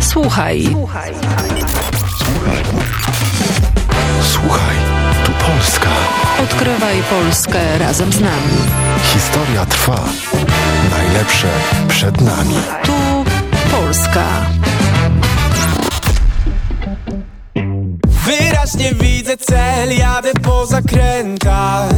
Słuchaj. Słuchaj. Słuchaj, tu Polska. Odkrywaj Polskę razem z nami. Historia trwa. Najlepsze przed nami. Tu Polska. Wyraźnie widzę cel, jadę po zakrętach.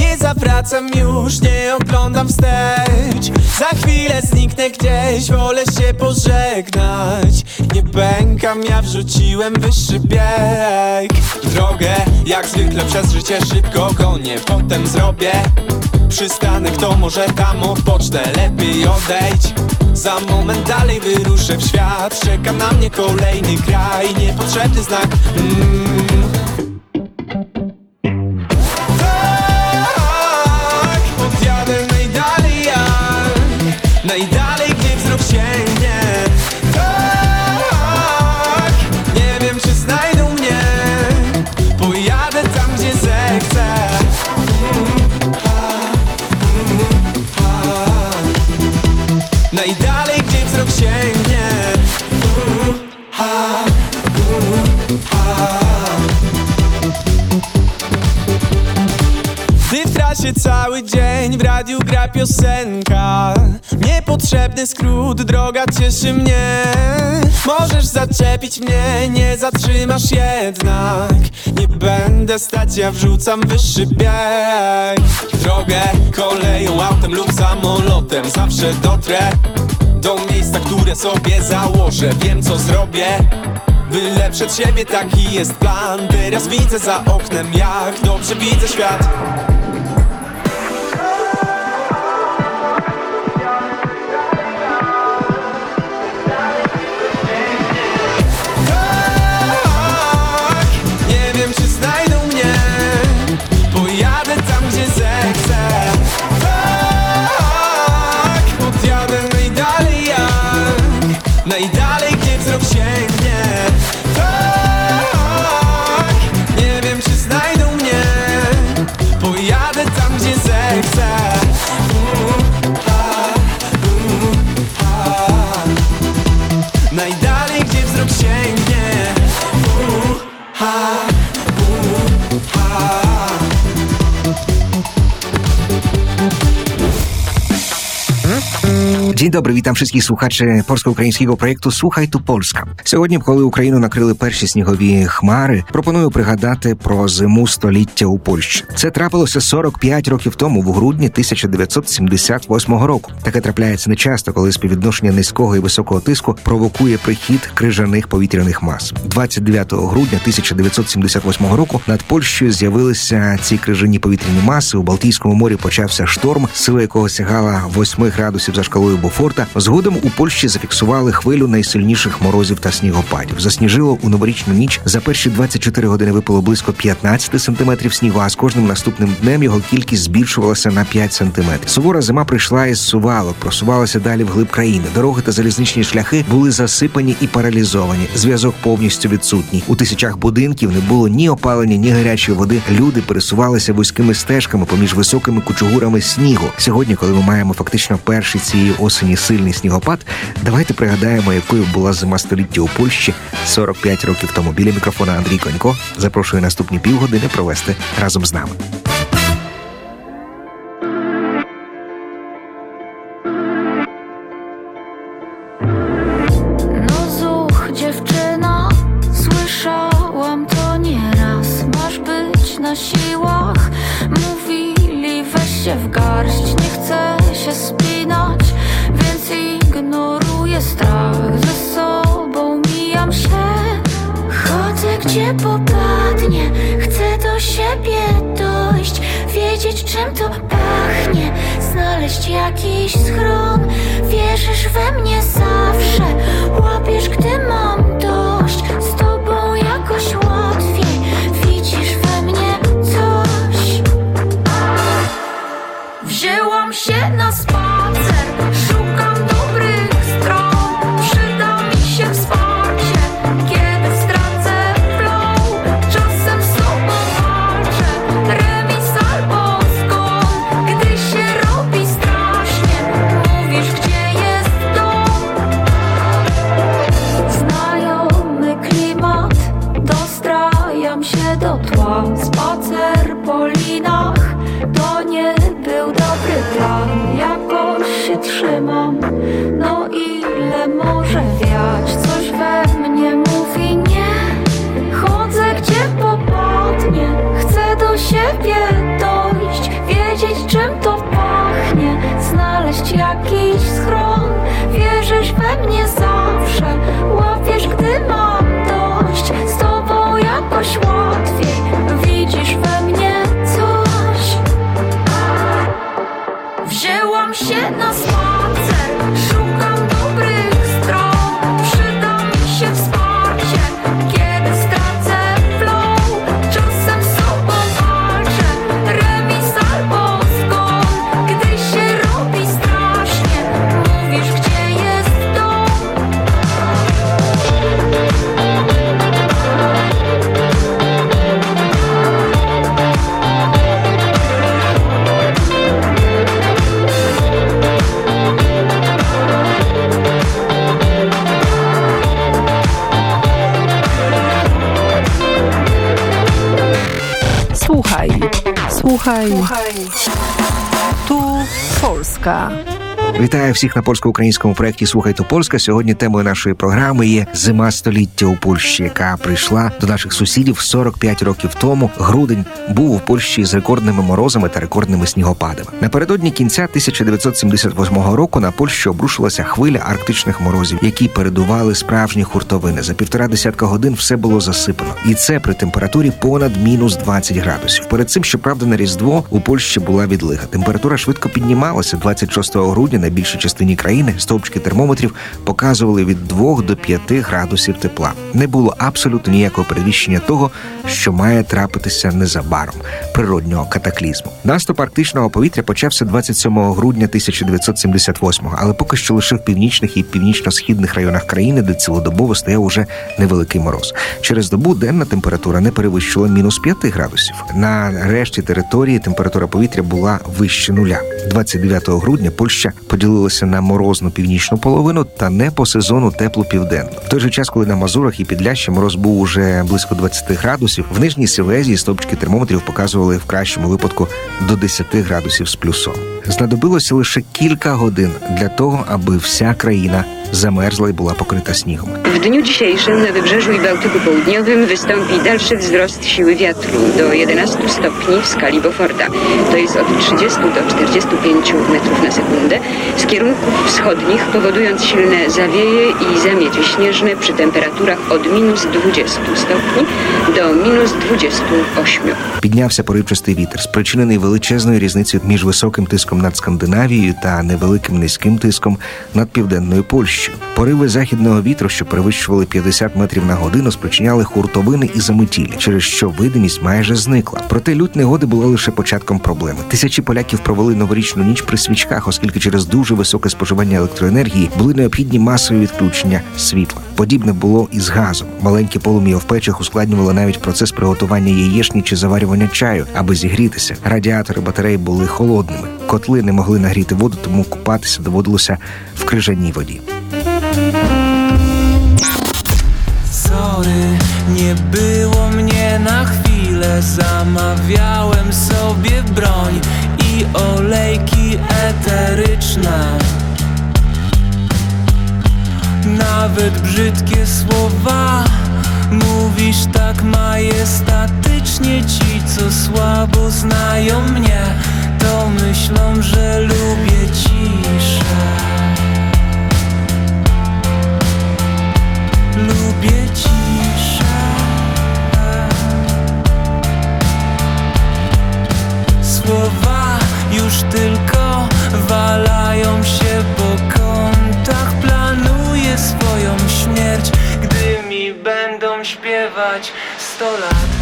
Nie zawracam już, nie oglądam wstecz. Za chwilę zniknę gdzieś, wolę się pożegnać. Nie pękam, ja wrzuciłem wyższy bieg. Drogę, jak zwykle przez życie szybko gonię. Potem zrobię przystanek, to może tam odpocznę Lepiej odejdź za moment dalej wyruszę w świat. Czeka na mnie kolejny kraj. Niepotrzebny znak. Mm. Gra piosenka. Niepotrzebny skrót, droga cieszy mnie. Możesz zaczepić mnie, nie zatrzymasz jednak. Nie będę stać, ja wrzucam wyższy bieg. Drogę koleją, autem lub samolotem. Zawsze dotrę do miejsca, które sobie założę. Wiem co zrobię. Byle przed siebie taki jest plan. Teraz widzę za oknem jak dobrze widzę świat Dzień dobry, witam wszystkich słuchaczy polsko-українського projektu Słuchaj tu Polska. Сьогодні, коли Україну накрили перші снігові хмари, пропоную пригадати про зиму століття у Польщі. Це трапилося 45 років тому, в грудні 1978 року. Таке трапляється нечасто, коли співвідношення низького і високого тиску провокує прихід крижаних повітряних мас. 29 грудня 1978 року над Польщею з'явилися ці крижані повітряні маси. У Балтійському морі почався шторм, сила якого сягала 8 градусів за шкалою Бофорта. Згодом у Польщі зафіксували хвилю найсильніших морозів та снігопадів. Засніжило у новорічну ніч. За перші 24 години випало близько 15 сантиметрів снігу. А з кожним наступним днем його кількість збільшувалася на 5 сантиметрів. Сувора зима прийшла із сувалок, просувалася далі вглиб країни. Дороги та залізничні шляхи були засипані і паралізовані. Зв'язок повністю відсутній. У тисячах будинків не було ні опалення, ні гарячої води. Люди пересувалися вузькими стежками поміж високими кучугурами снігу. Сьогодні, коли ми маємо фактично перший цієї осені сильний снігопад, давайте пригадаємо, якою була зима століття у Польщі 45 років тому. Біля мікрофона Андрій Конько запрошую наступні півгодини провести разом з нами. Znaleźć jakiś schron, wierzysz we mnie zawsze. Łapiesz gdy mam dość, z tobą jakoś łatwiej. Widzisz we mnie coś. Wzięłam się na spacer, słuchaj. Tu Polska. Вітаю всіх на польсько-українському проєкті Слухайте Польська. Сьогодні темою нашої програми є зима століття у Польщі, яка прийшла до наших сусідів 45 років тому. Грудень був у Польщі з рекордними морозами та рекордними снігопадами. Напередодні кінця 1978 року на Польщу обрушилася хвиля арктичних морозів, які передували справжні хуртовини. За півтора десятка годин все було засипано, і це при температурі понад мінус 20 градусів. Перед цим, щоправда, на різдво у Польщі була відлига. Температура швидко піднімалася 26 грудня на більшій частині країни. Стовпчики термометрів показували від 2 до 5 градусів тепла. Не було абсолютно ніякого передвіщення того, що має трапитися незабаром природнього катаклізму. Наступ арктичного повітря почався 27 грудня 1978-го, але поки що лише в північних і північно-східних районах країни, де цілодобово стояв уже невеликий мороз. Через добу денна температура не перевищила мінус 5 градусів. На решті території температура повітря була вище нуля. 29 грудня Польща поділилася на морозну північну половину та не по сезону теплу південну. В той же час, коли на Мазурах і Підлящі мороз був уже близько 20 градусів, в нижній Силезії стопчики термометрів показували в кращому випадку до 10 градусів з плюсом. Знадобилося лише кілька годин для того, аби вся країна замерзла і була покрита снігом. W dniu dzisiejszym na Wybrzeżu i Bałtyku Południowym wystąpi dalszy wzrost siły wiatru do 11 stopni w skali Beauforta. To jest od 30 do 45 metrów na sekundę z kierunków wschodnich, powodując silne zawieje i zamiecie śnieżne przy temperaturach od minus 20 stopni do minus 28. Піднявся поривчастий вітер, спричинений величезною різницею між високим тиском над Скандинавією та невеликим низьким тиском над південною Польщею. Пориви західного вітру, що перевищували 50 метрів на годину, спричиняли хуртовини і заметілі, через що видимість майже зникла. Проте лють негоди була лише початком проблеми. Тисячі поляків провели новорічну ніч при свічках, оскільки через дуже високе споживання електроенергії були необхідні масові відключення світла. Подібне було і з газом. Маленькі полум'я в печах ускладнювали навіть процес приготування яєчні чи заварювання чаю, аби зігрітися. Радіатори батарей були холодними. Котли не могли нагріти воду, тому купатися доводилося в крижаній воді. Sorry, nie było mnie na chwilę Zamawiałem sobie olejki eteryczne. Nawet brzydkie słowa Mówisz tak majestatycznie. Ci, co słabo znają mnie To myślą, że lubię ciszę. Lubię ciszę. Słowa już tylko walają się po kątach. Planuję swoją śmierć, gdy mi będą śpiewać sto lat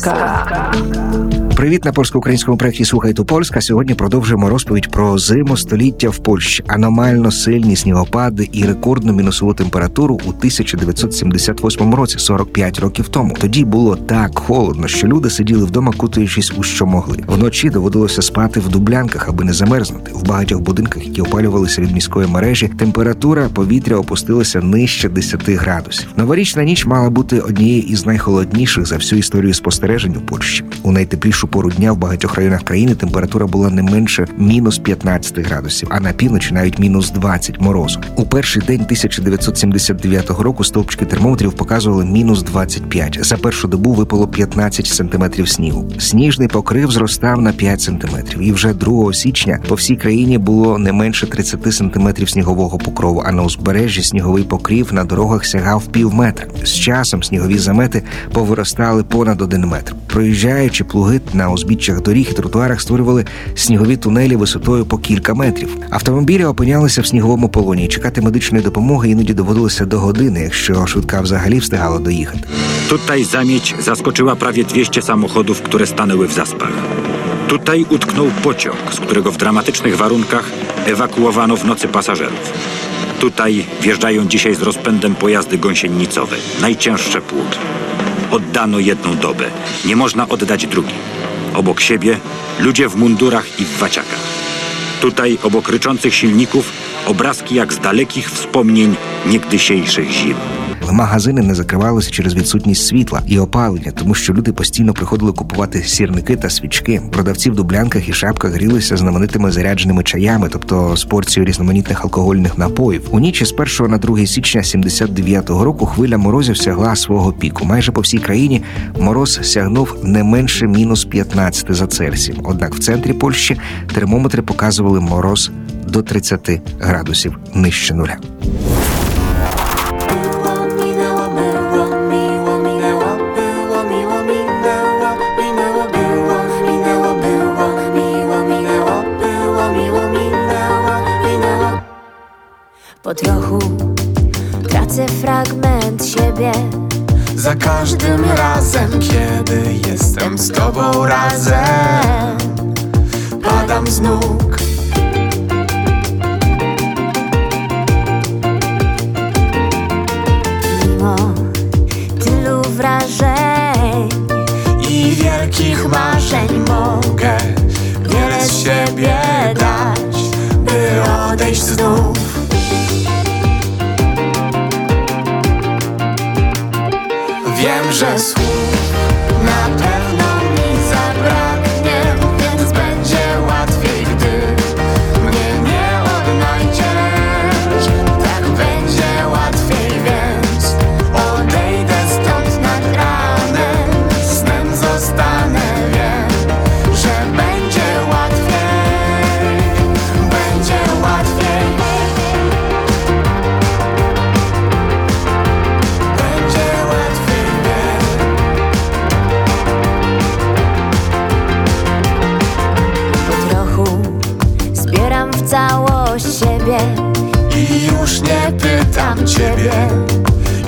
Podcast. Привіт на польсько-українському проєкті Слухай ту Польська. Сьогодні продовжуємо розповідь про зиму століття в Польщі, аномально сильні снігопади і рекордну мінусову температуру у 1978 році, 45 років тому. Тоді було так холодно, що люди сиділи вдома, кутаючись у що могли. Вночі доводилося спати в дублянках, аби не замерзнути. В багатьох будинках, які опалювалися від міської мережі, температура повітря опустилася нижче 10 градусів. Новорічна ніч мала бути однією із найхолодніших за всю історію спостережень у Польщі. У найтеплішу пору дня в багатьох районах країни температура була не менше мінус 15 градусів, а на півночі навіть мінус 20 морозу. У перший день 1979 року стовпчики термометрів показували мінус 25. За першу добу випало 15 сантиметрів снігу. Сніжний покрив зростав на 5 сантиметрів, і вже 2 січня по всій країні було не менше 30 сантиметрів снігового покрову. А на узбережжі сніговий покрів на дорогах сягав пів метра. З часом снігові замети повиростали понад один метр. Проїжджаючи плуги на узбіччях доріг і тротуарах створювали снігові тунелі висотою по кілька метрів. Автомобілі опинялися в сніговому полоні. Чекати медичної допомоги іноді доводилося до години, якщо швидка взагалі встигала доїхати. Prawie 200 samochodów, które stanęły w zaspach. Tutaj utknął pociąg, z którego w dramatycznych warunkach ewakuowano w nocy pasażerów. Tutaj wjeżdżają dzisiaj z rozpędem pojazdy gąsienicowe, najcięższe pług. Oddano jedną dobę, nie można oddać drugiej. Obok siebie ludzie w mundurach i w waciakach. Tutaj, obok ryczących silników, obrazki jak z dalekich wspomnień niegdysiejszych zim. Магазини не закривалися через відсутність світла і опалення, тому що люди постійно приходили купувати сірники та свічки. Продавці в дублянках і шапках грілися знаменитими зарядженими чаями, тобто з порцією різноманітних алкогольних напоїв. У ніч з 1 на 2 січня 79-го року хвиля морозів сягла свого піку. Майже по всій країні мороз сягнув не менше мінус 15 за Цельсієм. Однак в центрі Польщі термометри показували мороз до 30 градусів нижче нуля. Każdym razem, kiedy jestem z tobą razem. Padam z nóg Wiem, że słów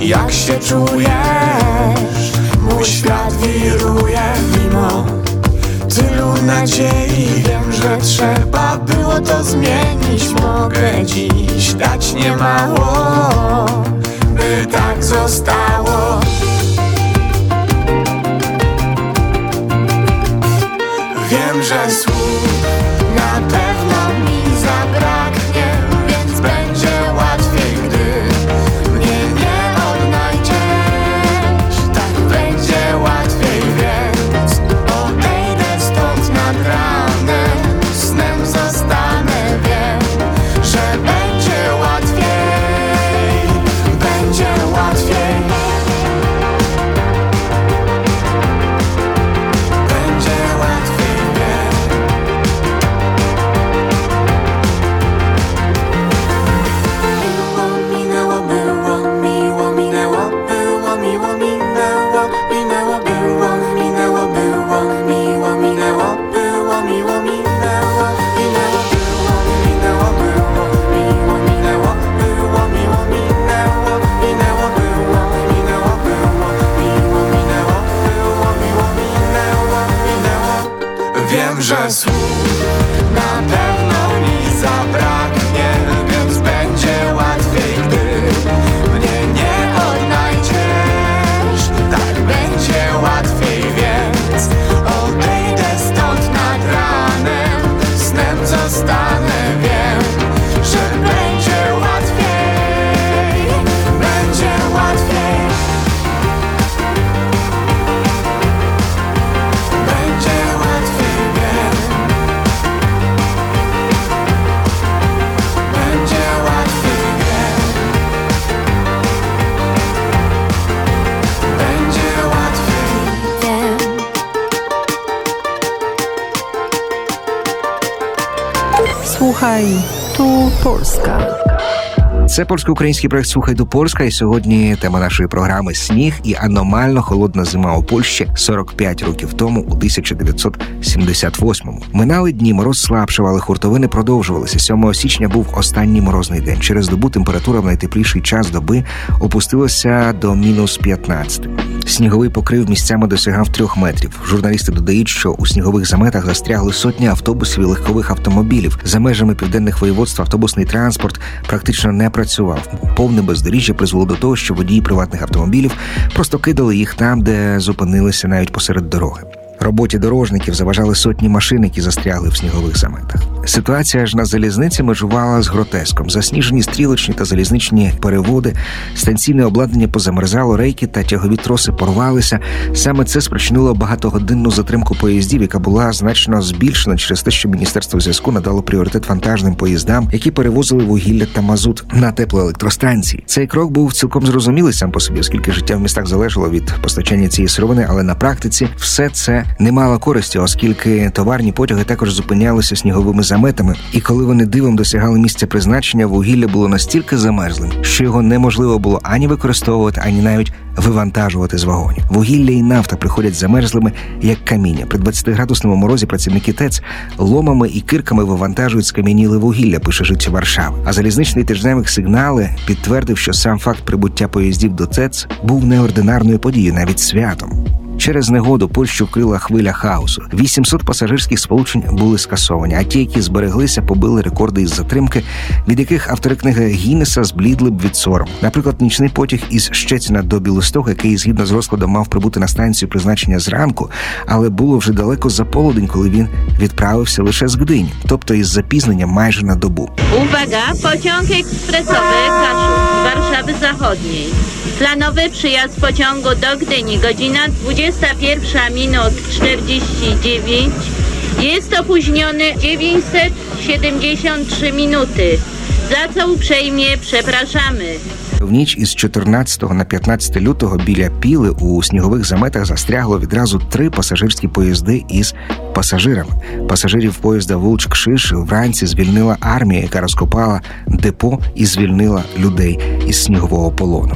Jak się czujesz? Mój świat wiruje mimo Tylu nadziei. Wiem, że trzeba było to zmienić. Mogę dziś dać niemało By tak zostało. Wiem, że słów na pewno Słuchaj, tu Polska. Це польсько-український проект Слухай до Польська. І сьогодні тема нашої програми сніг і аномально холодна зима у Польщі 45 років тому, у 1978-му. Минали дні, мороз слабшав, але хуртовини продовжувалися. 7 січня був останній морозний день. Через добу температура в найтепліший час доби опустилася до мінус 15. Сніговий покрив місцями досягав трьох метрів. Журналісти додають, що у снігових заметах застрягли сотні автобусів і легкових автомобілів. За межами південних воєводств автобусний транспорт практично не працював. Повне бездоріжжя призвело до того, що водії приватних автомобілів просто кидали їх там, де зупинилися навіть посеред дороги. Роботі дорожників заважали сотні машин, які застрягли в снігових заметах. Ситуація ж на залізниці межувала з гротеском. Засніжені стрілочні та залізничні переводи, станційне обладнання позамерзало, рейки та тягові троси порвалися. Саме це спричинило багатогодинну затримку поїздів, яка була значно збільшена через те, що міністерство зв'язку надало пріоритет вантажним поїздам, які перевозили вугілля та мазут на теплоелектростанції. Цей крок був цілком зрозумілий сам по собі, оскільки життя в містах залежало від постачання цієї сировини, але на практиці все це не мало користі, оскільки товарні потяги також зупинялися сніговими заметами, і коли вони дивом досягали місця призначення, вугілля було настільки замерзлим, що його неможливо було ані використовувати, ані навіть вивантажувати з вагонів. Вугілля і нафта приходять замерзлими як каміння. При 20-градусному морозі працівники ТЕЦ ломами і кирками вивантажують скам'яніле вугілля, пише життя Варшави. А залізничний тижневик сигнали підтвердив, що сам факт прибуття поїздів до ТЕЦ був неординарною подією, навіть святом. Через негоду Польщу вкрила хвиля хаосу. 800 пасажирських сполучень були скасовані, а ті, які збереглися, побили рекорди із затримки, від яких автори книги Гіннеса зблідли б від сорому. Наприклад, нічний потяг із Щеціна до Білостока, який згідно з розкладом мав прибути на станцію призначення зранку, але було вже далеко за полудень, коли він відправився лише з Гдині, тобто із запізненням майже на добу. Pociąg ekspresowy Kaszub z Warszawy Zachodniej. Planowy przyjazd pociągu do Gdyni, godzina 21 minut 49. Jest opóźniony 973 minuty, za co uprzejmie przepraszamy. В ніч із 14 на 15 лютого біля піли у снігових заметах застрягло відразу три пасажирські поїзди із пасажирами. Пасажирів поїзда Вулч-Кшиш вранці звільнила армія, яка розкопала депо і звільнила людей із снігового полону.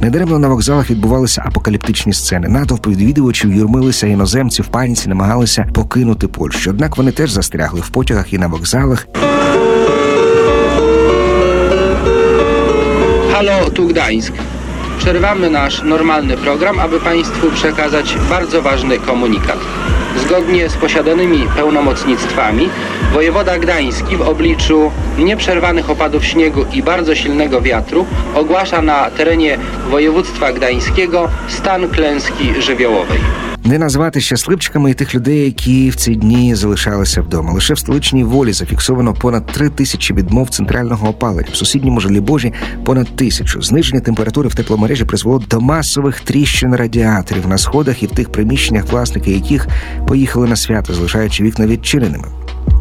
Недаремно на вокзалах відбувалися апокаліптичні сцени. Натовпи відвідувачів юрмилися іноземці в паніці, намагалися покинути Польщу. Однак вони теж застрягли в потягах і на вокзалах. Gdańsk. Przerwamy nasz normalny program, aby Państwu przekazać bardzo ważny komunikat. Zgodnie z posiadanymi pełnomocnictwami, wojewoda gdański w obliczu nieprzerwanych opadów śniegu i bardzo silnego wiatru ogłasza na terenie województwa gdańskiego stan klęski żywiołowej. Не назвати щасливчиками і тих людей, які в ці дні залишалися вдома. Лише в столичній волі зафіксовано понад три тисячі відмов центрального опалення. В сусідньому Желібожі понад тисячу. Зниження температури в тепломережі призвело до масових тріщин радіаторів на сходах і в тих приміщеннях, власники яких поїхали на свято, залишаючи вікна відчиненими.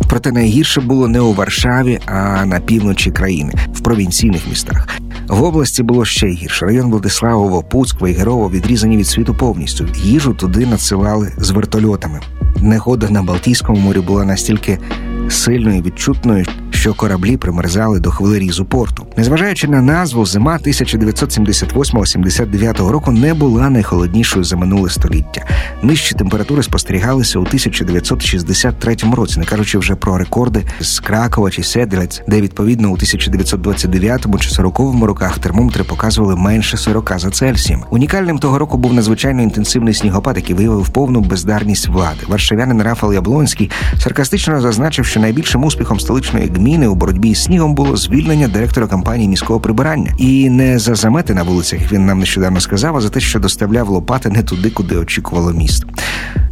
Проте найгірше було не у Варшаві, а на півночі країни, в провінційних містах. В області було ще гірше. Район Владиславово, Пуцьк, Вайгерово відрізані від світу повністю. Їжу туди надсилали з вертольотами. Негода на Балтійському морі була настільки сильною і відчутною, що кораблі примерзали до хвилерізу порту. Незважаючи на назву, зима 1978-79 року не була найхолоднішою за минуле століття. Нижчі температури спостерігалися у 1963 році, не кажучи вже про рекорди з Кракова чи Седлець, де відповідно у 1929 чи 40 роках термометри показували менше 40 за Цельсієм. Унікальним того року був надзвичайно інтенсивний снігопад, який виявив повну бездарність влади. Варшавянин Рафал Яблонський саркастично зазначив, що найбільшим успіхом столичної гміни у боротьбі з снігом було звільнення директора компанії міського прибирання. І не за замети на вулицях, він нам нещодавно сказав, а за те, що доставляв лопати не туди, куди очікувало місто.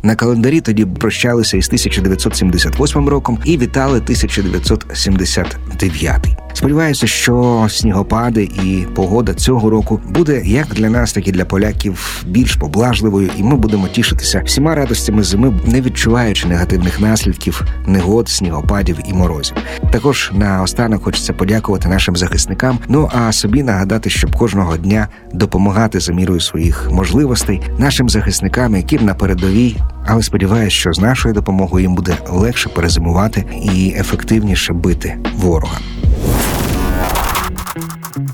На календарі тоді прощалися із 1978 роком і вітали 1979. Сподіваюся, що снігопади і погода цього року буде як для нас, так і для поляків більш поблажливою, і ми будемо тішитися всіма радостями зими, не відчуваючи негативних наслідків, негод, снігопадів і морозів. Також на останок хочеться подякувати нашим захисникам. Ну а собі нагадати, щоб кожного дня допомагати за мірою своїх можливостей нашим захисникам, які на передовій. Але сподіваюся, що з нашою допомогою їм буде легше перезимувати і ефективніше бити ворога. Mówisz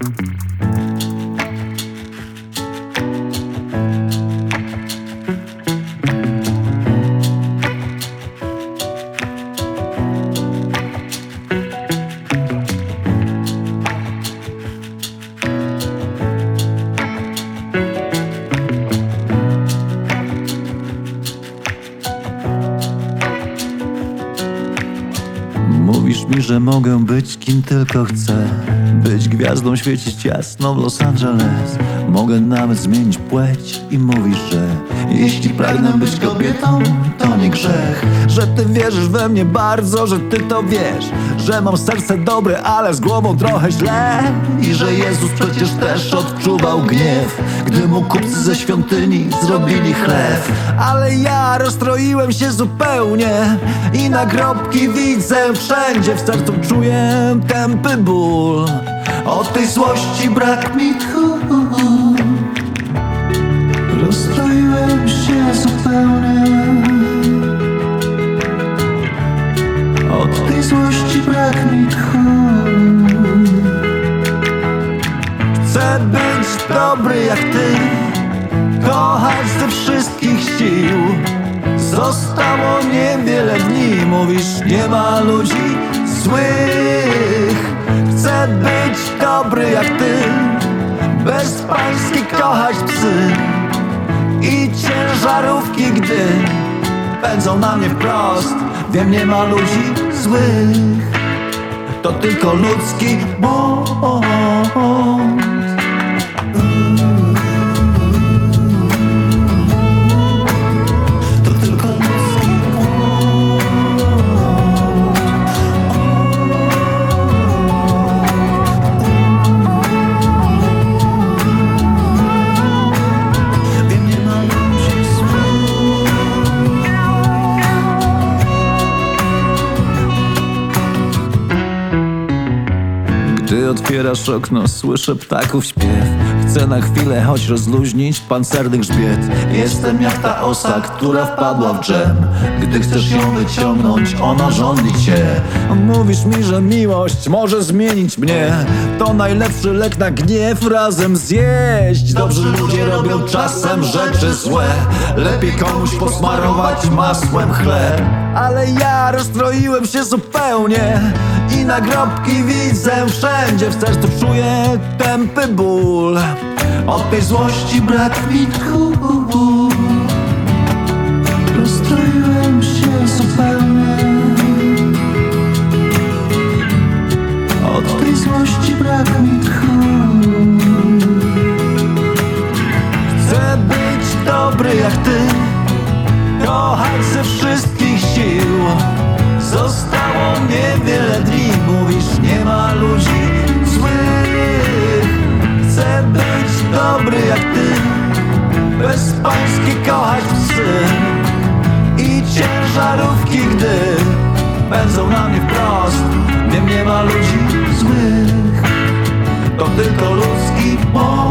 mi, że mogę być kim tylko chcę Być gwiazdą, świecić jasno w Los Angeles. Mogę nawet zmienić płeć i mówisz, że Jeśli pragnę być kobietą, to nie grzech. Że ty wierzysz we mnie bardzo, że ty to wiesz. Że mam serce dobre, ale z głową trochę źle. I że Jezus przecież też odczuwał gniew Gdy mu kupcy ze świątyni zrobili chleb Ale ja rozstroiłem się zupełnie I nagrobki widzę wszędzie W sercu czuję tępy ból Od tej złości brak mi tchu. Rozstroiłem się zupełnie. Od tej złości brak mi tchu. Chcę być dobry jak ty Kochać ze wszystkich sił. Zostało niewiele dni Mówisz nie ma ludzi złych Chcę być dobry jak ty Bezpański kochać psy I ciężarówki gdy Pędzą na mnie wprost. Wiem nie ma ludzi złych To tylko ludzki błąd otwierasz okno, słyszę ptaków śpiew Chcę na chwilę choć rozluźnić pancerny grzbiet Jestem jak ta osa, która wpadła w dżem. Gdy chcesz ją wyciągnąć, ona żądli cię. Mówisz mi, że miłość może zmienić mnie. To najlepszy lek na gniew razem zjeść. Dobrzy ludzie robią czasem rzeczy złe. Lepiej komuś posmarować masłem chleb. Ale ja rozstroiłem się zupełnie I nagrobki widzę wszędzie. W sercu czuję tępy ból. Od tej złości brak mi tchu. Rozstroiłem się zupełnie. Od tej złości brak mi tchu. Chcę być dobry jak ty. Kochać ze wszystkich sił Zostało niewiele dni. Mówisz nie ma ludzi złych. Chcę być dobry jak ty. Bezpański kochać psy. I ciężarówki gdy Pędzą na mnie wprost. Wiem nie ma ludzi złych. To tylko ludzki błąd